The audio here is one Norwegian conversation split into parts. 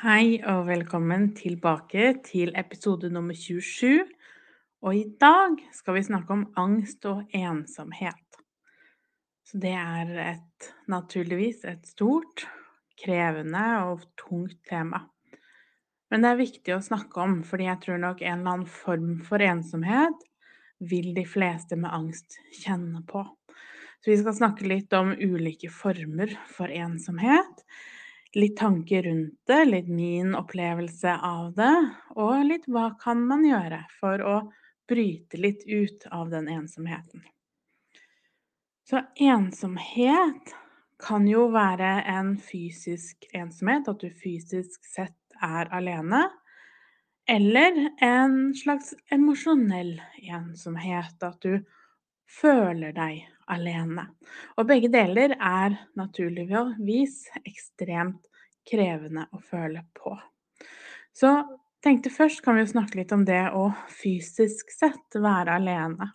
Hei og velkommen tilbake til episode nummer 27. Og i dag skal vi snakke om angst og ensomhet. Så det er et, naturligvis et stort, krevende og tungt tema. Men det er viktig å snakke om, fordi jeg tror nok en eller annen form for ensomhet vil de fleste med angst kjenne på. Så vi skal snakke litt om ulike former for ensomhet litt tanker rundt det, litt min opplevelse av det, og litt hva kan man gjøre for å bryte litt ut av den ensomheten. Så ensomhet kan jo være en fysisk ensomhet, at du fysisk sett er alene. Eller en slags emosjonell ensomhet, at du føler deg alene. Og begge deler er naturligvis ekstremt krevende å føle på. Så tenkte først kan vi jo snakke litt om det å fysisk sett være alene.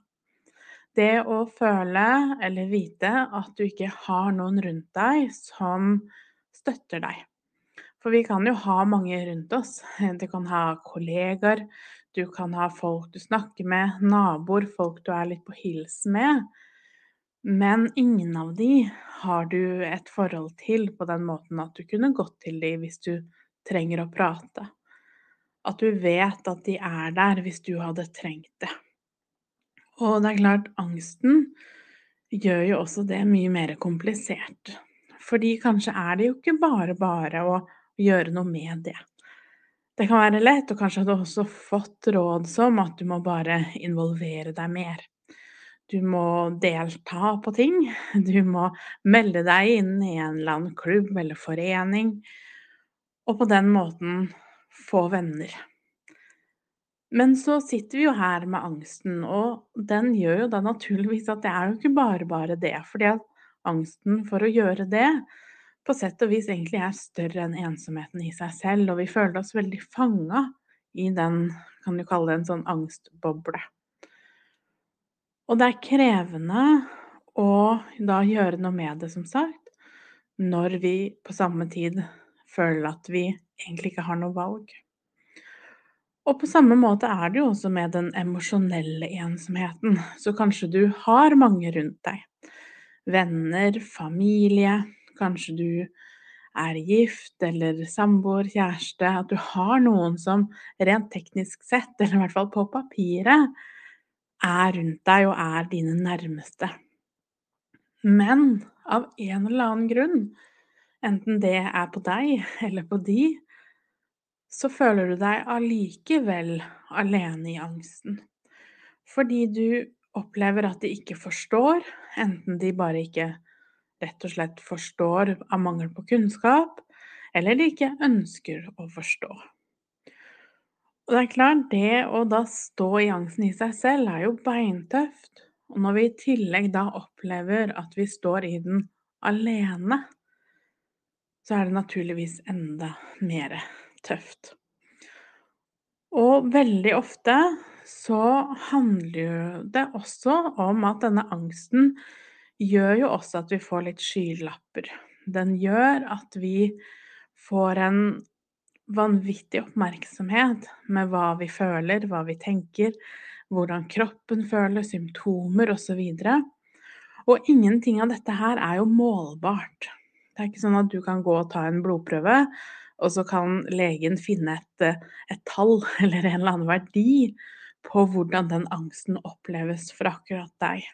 Det å føle eller vite at du ikke har noen rundt deg som støtter deg. For vi kan jo ha mange rundt oss. Du kan ha kollegaer, du kan ha folk du snakker med, naboer, folk du er litt på hils med. Men ingen av de har du et forhold til på den måten at du kunne gått til de hvis du trenger å prate. At du vet at de er der hvis du hadde trengt det. Og det er klart, angsten gjør jo også det mye mer komplisert. Fordi kanskje er det jo ikke bare bare å gjøre noe med det. Det kan være lett, og kanskje har du også fått råd som at du må bare involvere deg mer. Du må delta på ting. Du må melde deg inn i en eller annen klubb eller forening, og på den måten få venner. Men så sitter vi jo her med angsten, og den gjør jo da naturligvis at det er jo ikke bare bare det. Fordi at angsten for å gjøre det på sett og vis egentlig er større enn ensomheten i seg selv, og vi føler oss veldig fanga i den, kan du kalle det en sånn angstboble. Og det er krevende å da gjøre noe med det, som sagt, når vi på samme tid føler at vi egentlig ikke har noe valg. Og på samme måte er det jo også med den emosjonelle ensomheten. Så kanskje du har mange rundt deg. Venner, familie, kanskje du er gift eller samboer, kjæreste. At du har noen som rent teknisk sett, eller i hvert fall på papiret, er rundt deg og er dine nærmeste. Men av en eller annen grunn, enten det er på deg eller på de, så føler du deg allikevel alene i angsten. Fordi du opplever at de ikke forstår, enten de bare ikke rett og slett forstår av mangel på kunnskap, eller de ikke ønsker å forstå. Og det er klart, det å da stå i angsten i seg selv er jo beintøft. Og når vi i tillegg da opplever at vi står i den alene, så er det naturligvis enda mer tøft. Og veldig ofte så handler det også om at denne angsten gjør jo også at vi får litt skylapper. Den gjør at vi får en vanvittig oppmerksomhet med hva vi føler, hva vi tenker, hvordan kroppen føler, symptomer osv. Og, og ingenting av dette her er jo målbart. Det er ikke sånn at du kan gå og ta en blodprøve, og så kan legen finne et, et tall eller en eller annen verdi på hvordan den angsten oppleves for akkurat deg.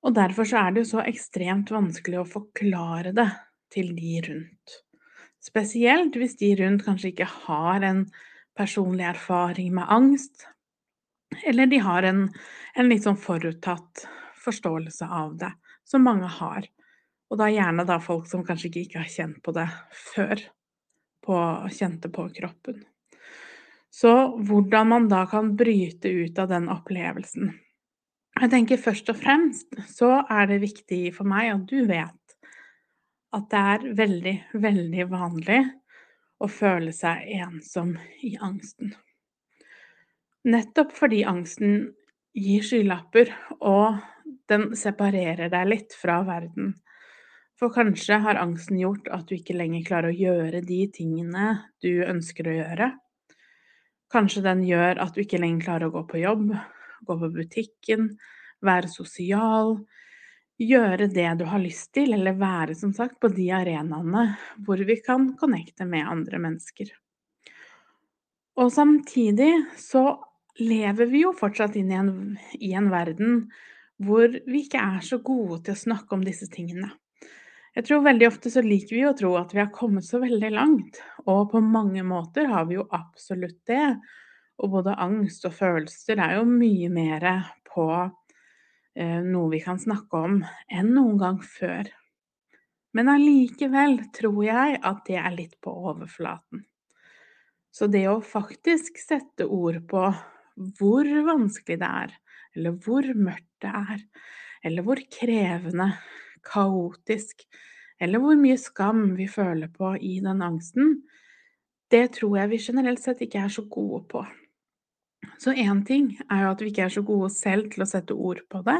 Og derfor så er det jo så ekstremt vanskelig å forklare det til de rundt. Spesielt hvis de rundt kanskje ikke har en personlig erfaring med angst, eller de har en, en litt sånn foruttatt forståelse av det, som mange har. Og da gjerne da folk som kanskje ikke, ikke har kjent på det før, på, kjente på kroppen. Så hvordan man da kan bryte ut av den opplevelsen. Jeg tenker først og fremst så er det viktig for meg at du vet at det er veldig, veldig vanlig å føle seg ensom i angsten. Nettopp fordi angsten gir skylapper, og den separerer deg litt fra verden. For kanskje har angsten gjort at du ikke lenger klarer å gjøre de tingene du ønsker å gjøre. Kanskje den gjør at du ikke lenger klarer å gå på jobb, gå på butikken, være sosial, gjøre det du har lyst til, eller være, som sagt, på de arenaene hvor vi kan connecte med andre mennesker. Og samtidig så lever vi jo fortsatt inn i en, i en verden hvor vi ikke er så gode til å snakke om disse tingene. Jeg tror veldig ofte så liker vi å tro at vi har kommet så veldig langt, og på mange måter har vi jo absolutt det. Og både angst og følelser er jo mye mer på eh, noe vi kan snakke om enn noen gang før. Men allikevel tror jeg at det er litt på overflaten. Så det å faktisk sette ord på hvor vanskelig det er, eller hvor mørkt det er, eller hvor krevende kaotisk, eller hvor mye skam vi føler på i den angsten, det tror jeg vi generelt sett ikke er så gode på. Så én ting er jo at vi ikke er så gode selv til å sette ord på det,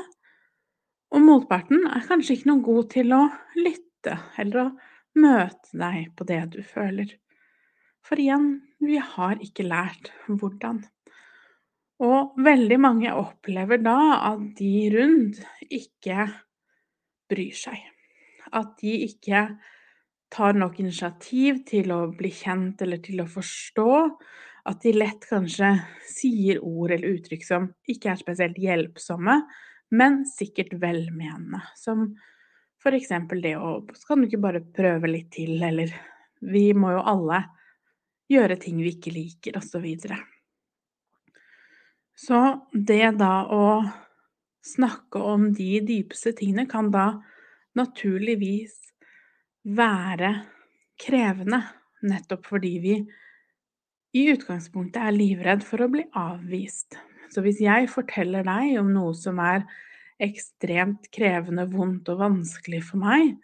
og motparten er kanskje ikke noe god til å lytte eller å møte deg på det du føler. For igjen, vi har ikke lært hvordan. Og veldig mange opplever da at de rundt ikke bryr seg. At de ikke tar nok initiativ til å bli kjent eller til å forstå. At de lett kanskje sier ord eller uttrykk som ikke er spesielt hjelpsomme, men sikkert velmenende. Som eksempel det å Kan du ikke bare prøve litt til, eller Vi må jo alle gjøre ting vi ikke liker, osv. Så, videre. så det da å snakke om de dypeste tingene kan da naturligvis være krevende, nettopp fordi vi i utgangspunktet er livredd for å bli avvist. Så hvis jeg forteller deg om noe som er ekstremt krevende, vondt og vanskelig for meg,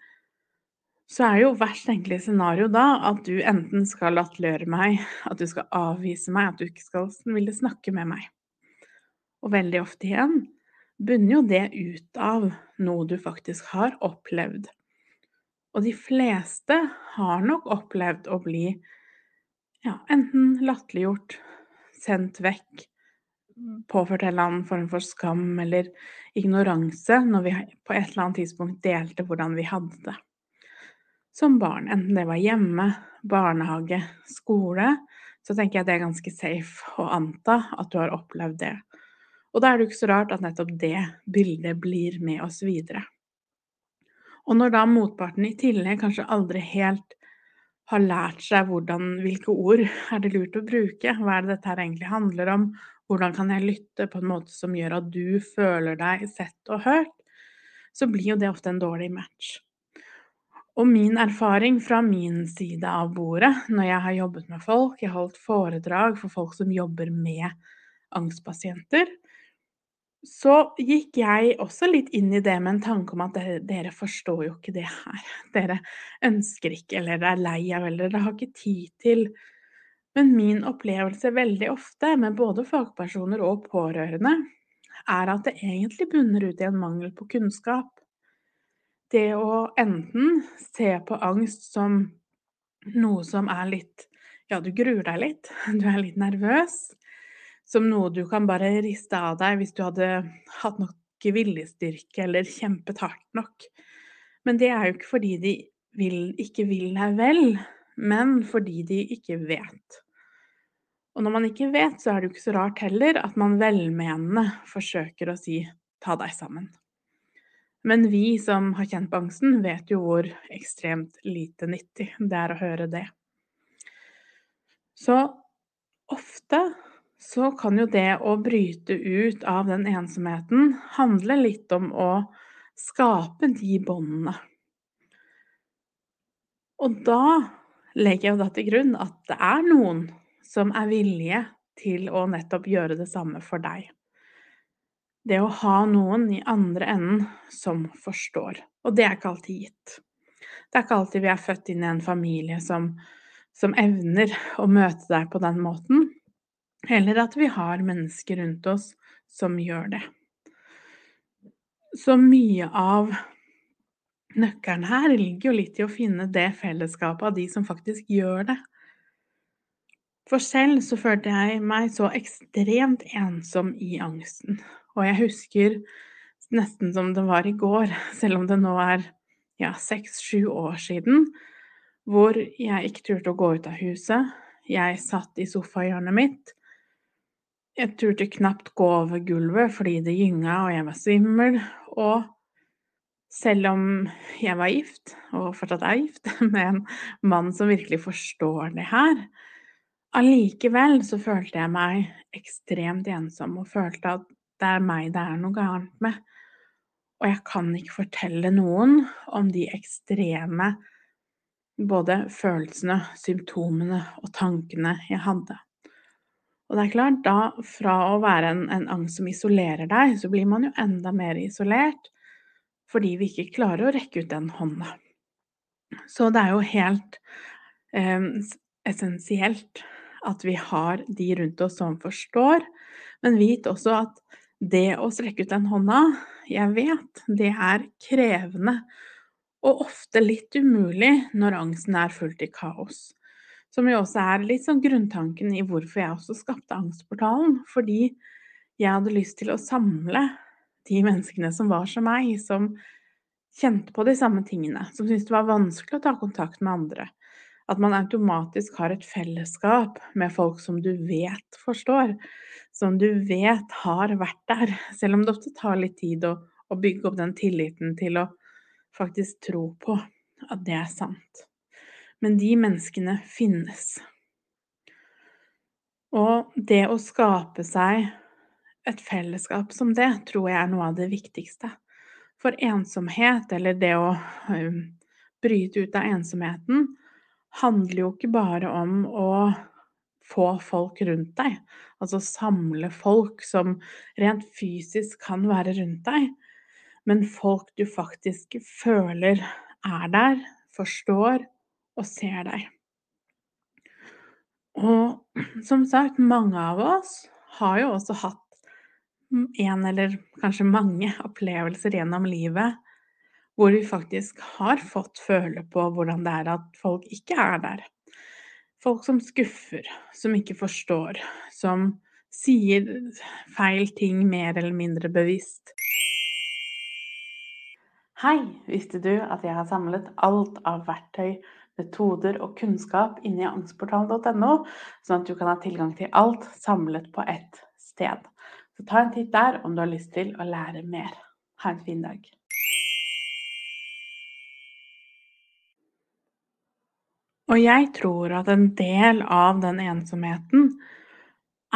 så er jo verst tenkelige scenario da at du enten skal latterliggjøre meg, at du skal avvise meg, at du ikke skal ville snakke med meg. Og veldig ofte igjen bunner jo det ut av noe du faktisk har opplevd. Og de fleste har nok opplevd å bli ja, enten latterliggjort, sendt vekk, påført en eller annen form for skam eller ignoranse når vi på et eller annet tidspunkt delte hvordan vi hadde det som barn. Enten det var hjemme, barnehage, skole, så tenker jeg det er ganske safe å anta at du har opplevd det. Og da er det jo ikke så rart at nettopp det bildet blir med oss videre. Og når da motparten i tillegg kanskje aldri helt har lært seg hvordan, hvilke ord er det lurt å bruke, hva er det dette her egentlig handler om, hvordan kan jeg lytte på en måte som gjør at du føler deg sett og hørt, så blir jo det ofte en dårlig match. Og min erfaring fra min side av bordet, når jeg har jobbet med folk, jeg har holdt foredrag for folk som jobber med angstpasienter, så gikk jeg også litt inn i det med en tanke om at dere, dere forstår jo ikke det her. Dere ønsker ikke, eller dere er lei av, eller dere har ikke tid til. Men min opplevelse veldig ofte med både fagpersoner og pårørende er at det egentlig bunner ut i en mangel på kunnskap. Det å enten se på angst som noe som er litt Ja, du gruer deg litt, du er litt nervøs som noe du kan bare riste av deg hvis du hadde hatt nok viljestyrke eller kjempet hardt nok. Men det er jo ikke fordi de vil, ikke vil deg vel, men fordi de ikke vet. Og når man ikke vet, så er det jo ikke så rart heller at man velmenende forsøker å si 'ta deg sammen'. Men vi som har kjent på angsten, vet jo hvor ekstremt lite nyttig det er å høre det. Så ofte så kan jo det å bryte ut av den ensomheten handle litt om å skape de båndene. Og da legger jeg jo da til grunn at det er noen som er villige til å nettopp gjøre det samme for deg. Det å ha noen i andre enden som forstår. Og det er ikke alltid gitt. Det er ikke alltid vi er født inn i en familie som, som evner å møte deg på den måten, eller at vi har mennesker rundt oss som gjør det. Så mye av nøkkelen her ligger jo litt i å finne det fellesskapet av de som faktisk gjør det. For selv så følte jeg meg så ekstremt ensom i angsten. Og jeg husker nesten som det var i går, selv om det nå er ja, seks-sju år siden, hvor jeg ikke turte å gå ut av huset. Jeg satt i sofahjørnet mitt. Jeg turte knapt gå over gulvet fordi det gynga og jeg var svimmel. Og selv om jeg var gift, og fortsatt er gift, med en mann som virkelig forstår det her, allikevel så følte jeg meg ekstremt ensom og følte at det er meg det er noe gærent med. Og jeg kan ikke fortelle noen om de ekstreme både følelsene, symptomene og tankene jeg hadde. Og det er klart, da fra å være en, en angst som isolerer deg, så blir man jo enda mer isolert fordi vi ikke klarer å rekke ut den hånda. Så det er jo helt eh, essensielt at vi har de rundt oss som forstår, men vit også at det å strekke ut den hånda, jeg vet det er krevende og ofte litt umulig når angsten er fullt i kaos. Som jo også er litt sånn grunntanken i hvorfor jeg også skapte Angstportalen. Fordi jeg hadde lyst til å samle de menneskene som var som meg, som kjente på de samme tingene, som syntes det var vanskelig å ta kontakt med andre. At man automatisk har et fellesskap med folk som du vet forstår, som du vet har vært der, selv om det ofte tar litt tid å, å bygge opp den tilliten til å faktisk tro på at det er sant. Men de menneskene finnes. Og det å skape seg et fellesskap som det, tror jeg er noe av det viktigste. For ensomhet, eller det å bryte ut av ensomheten, handler jo ikke bare om å få folk rundt deg, altså samle folk som rent fysisk kan være rundt deg, men folk du faktisk føler er der, forstår og ser deg. Og som sagt, mange av oss har jo også hatt en eller kanskje mange opplevelser gjennom livet hvor vi faktisk har fått føle på hvordan det er at folk ikke er der. Folk som skuffer, som ikke forstår, som sier feil ting mer eller mindre bevisst. Hei! Visste du at jeg har samlet alt av verktøy, metoder og kunnskap inni angstportalen.no, sånn at du kan ha tilgang til alt samlet på ett sted. Så ta en titt der om du har lyst til å lære mer. Ha en fin dag. Og jeg tror at en del av den ensomheten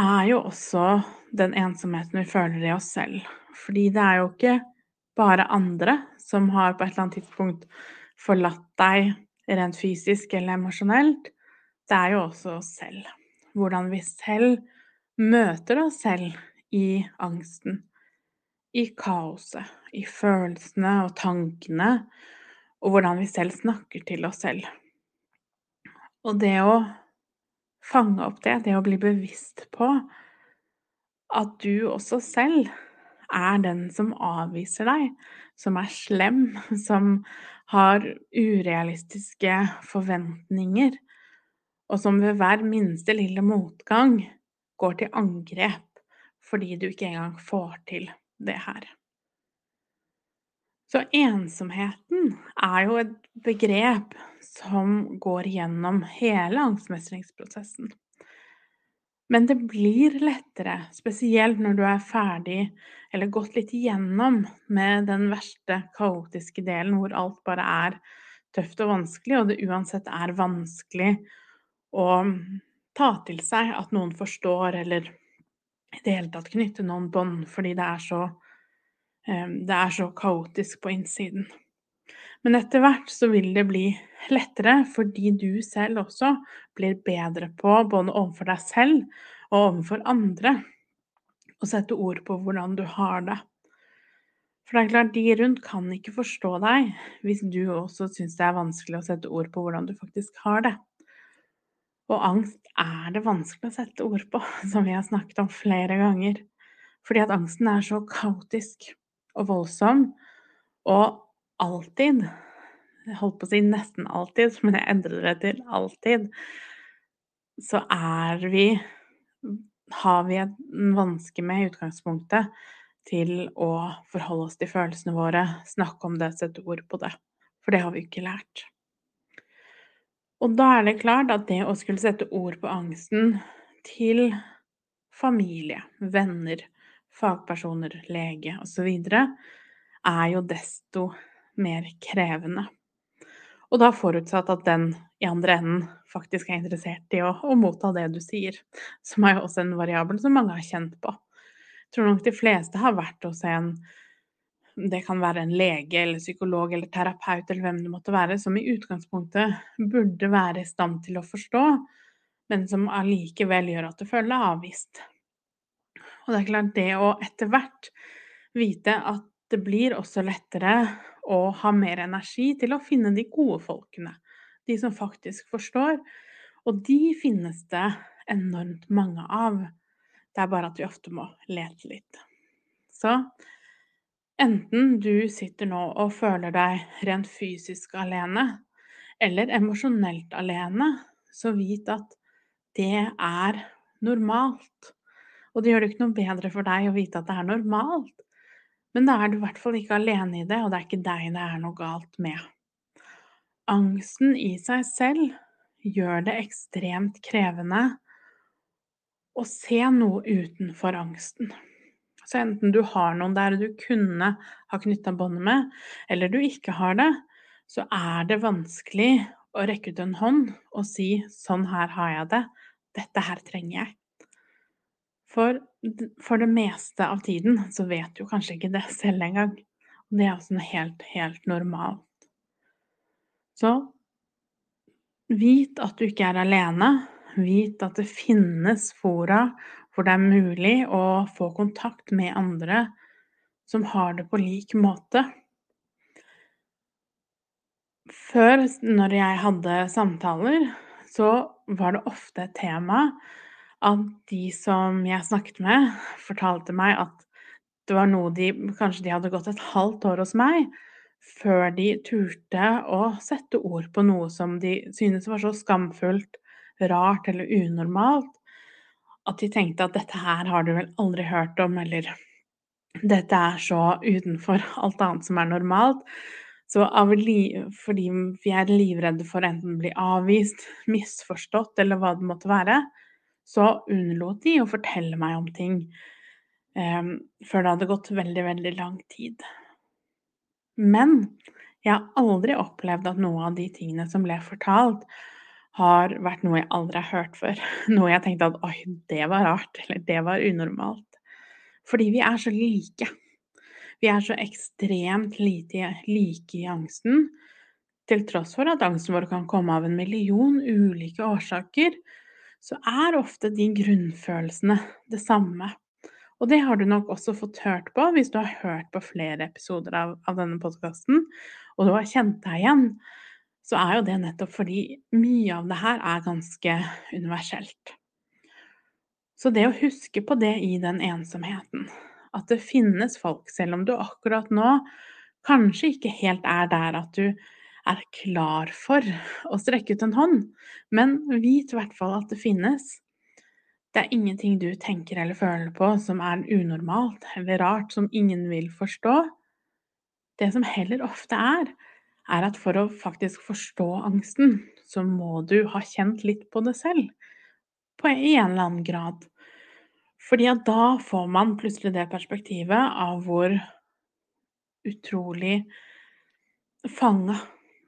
er jo også den ensomheten vi føler i oss selv. Fordi det er jo ikke bare andre som har på et eller annet tidspunkt forlatt deg rent fysisk eller emosjonelt. Det er jo også oss selv. Hvordan vi selv møter oss selv i angsten, i kaoset, i følelsene og tankene, og hvordan vi selv snakker til oss selv. Og det å fange opp det, det å bli bevisst på at du også selv er den som avviser deg, som er slem, som har urealistiske forventninger, og som ved hver minste lille motgang går til angrep fordi du ikke engang får til det her. Så ensomheten er jo et begrep som går gjennom hele angstmestringsprosessen. Men det blir lettere, spesielt når du er ferdig eller gått litt igjennom med den verste kaotiske delen hvor alt bare er tøft og vanskelig, og det uansett er vanskelig å ta til seg at noen forstår, eller i det hele tatt knytte noen bånd fordi det er så Ehm, det er så kaotisk på innsiden. Men etter hvert så vil det bli lettere, fordi du selv også blir bedre på, både overfor deg selv og overfor andre, å sette ord på hvordan du har det. For det er klart, de rundt kan ikke forstå deg hvis du også syns det er vanskelig å sette ord på hvordan du faktisk har det. Og angst er det vanskelig å sette ord på, som vi har snakket om flere ganger. Fordi at angsten er så kaotisk og voldsom, og alltid Jeg holdt på å si nesten alltid, men jeg endrer det til alltid. Så er vi Har vi en vanske med i utgangspunktet til å forholde oss til følelsene våre, snakke om det, sette ord på det. For det har vi ikke lært. Og da er det klart at det å skulle sette ord på angsten til familie, venner, fagpersoner, lege osv., er jo desto mer krevende. Og da forutsatt at den i andre enden faktisk er interessert i å, å, motta det du sier, som er jo også en variabel som mange har kjent på. Jeg tror nok de fleste har vært hos en det kan være en lege eller psykolog eller terapeut eller hvem det måtte være, som i utgangspunktet burde være i stand til å forstå, men som allikevel gjør at du føler deg avvist. Og det er klart, det å etter hvert vite at det blir også lettere å ha mer energi til å finne de gode folkene, de som faktisk forstår. Og de finnes det enormt mange av. Det er bare at vi ofte må lete litt. Så enten du sitter nå og føler deg rent fysisk alene, eller emosjonelt alene, så vit at det er normalt. Og det gjør det ikke noe bedre for deg å vite at det er normalt. Men da er du i hvert fall ikke alene i det, og det er ikke deg det er noe galt med. Angsten i seg selv gjør det ekstremt krevende å se noe utenfor angsten. Så enten du har noen der du kunne ha knytta båndet med, eller du ikke har det, så er det vanskelig å rekke ut en hånd og si 'sånn her har jeg det', dette her trenger jeg'. For, for det meste av tiden så vet du kanskje ikke det selv engang. Og det er også noe helt, helt normalt. Så vit at du ikke er alene. Vit at det finnes fora hvor det er mulig å få kontakt med andre som har det på lik måte. Før, når jeg hadde samtaler, så var det ofte et tema at de som jeg snakket med, fortalte meg at det var noe de Kanskje de hadde gått et halvt år hos meg før de turte å sette ord på noe som de syntes var så skamfullt, rart eller unormalt, at de tenkte at dette her har du vel aldri hørt om, eller dette er så utenfor alt annet som er normalt. Så fordi vi er livredde for enten å bli avvist, misforstått eller hva det måtte være, så unnlot de å fortelle meg om ting um, før det hadde gått veldig, veldig lang tid. Men jeg har aldri opplevd at noe av de tingene som ble fortalt, har vært noe jeg aldri har hørt før. Noe jeg tenkte at oi, det var rart, eller det var unormalt. Fordi vi er så like. Vi er så ekstremt lite like i angsten, til tross for at angsten vår kan komme av en million ulike årsaker, så er ofte de grunnfølelsene det samme. Og det har du nok også fått hørt på hvis du har hørt på flere episoder av, av denne podkasten, og du har kjent deg igjen. Så er jo det nettopp fordi mye av det her er ganske universelt. Så det å huske på det i den ensomheten, at det finnes folk, selv om du akkurat nå kanskje ikke helt er der at du er klar for å strekke ut en hånd, men vit i hvert fall at det finnes. Det er ingenting du tenker eller føler på som er unormalt eller rart, som ingen vil forstå. Det som heller ofte er, er at for å faktisk forstå angsten, så må du ha kjent litt på det selv. På en eller annen grad. Fordi at da får man plutselig det perspektivet av hvor utrolig fanga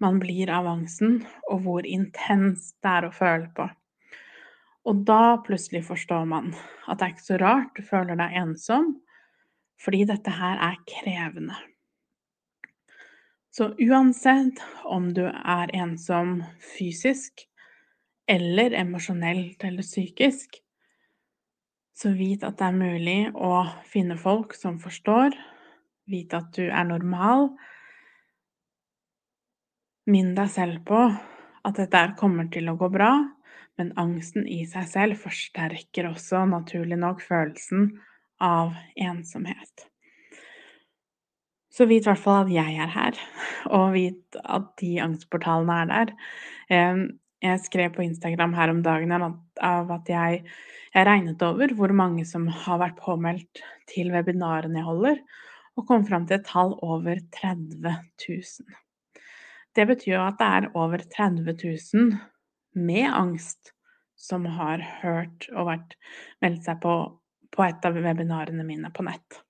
man blir av angsten, og hvor intenst det er å føle på. Og da plutselig forstår man at det er ikke så rart du føler deg ensom, fordi dette her er krevende. Så uansett om du er ensom fysisk eller emosjonelt eller psykisk, så vit at det er mulig å finne folk som forstår. Vite at du er normal. Minn deg selv på at dette kommer til å gå bra, men angsten i seg selv forsterker også naturlig nok følelsen av ensomhet. Så vit i hvert fall at jeg er her, og vit at de angstportalene er der. Jeg skrev på Instagram her om dagen av at jeg, jeg regnet over hvor mange som har vært påmeldt til webinarene jeg holder, og kom fram til et tall over 30 000. Det betyr jo at det er over 30 000 med angst som har hørt og vært, meldt seg på på et av webinarene mine på nett.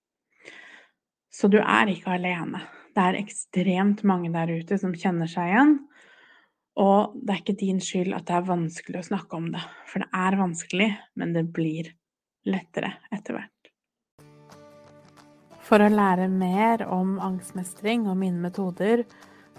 Så du er ikke alene. Det er ekstremt mange der ute som kjenner seg igjen. Og det er ikke din skyld at det er vanskelig å snakke om det. For det er vanskelig, men det blir lettere etter hvert. For å lære mer om angstmestring og mine metoder,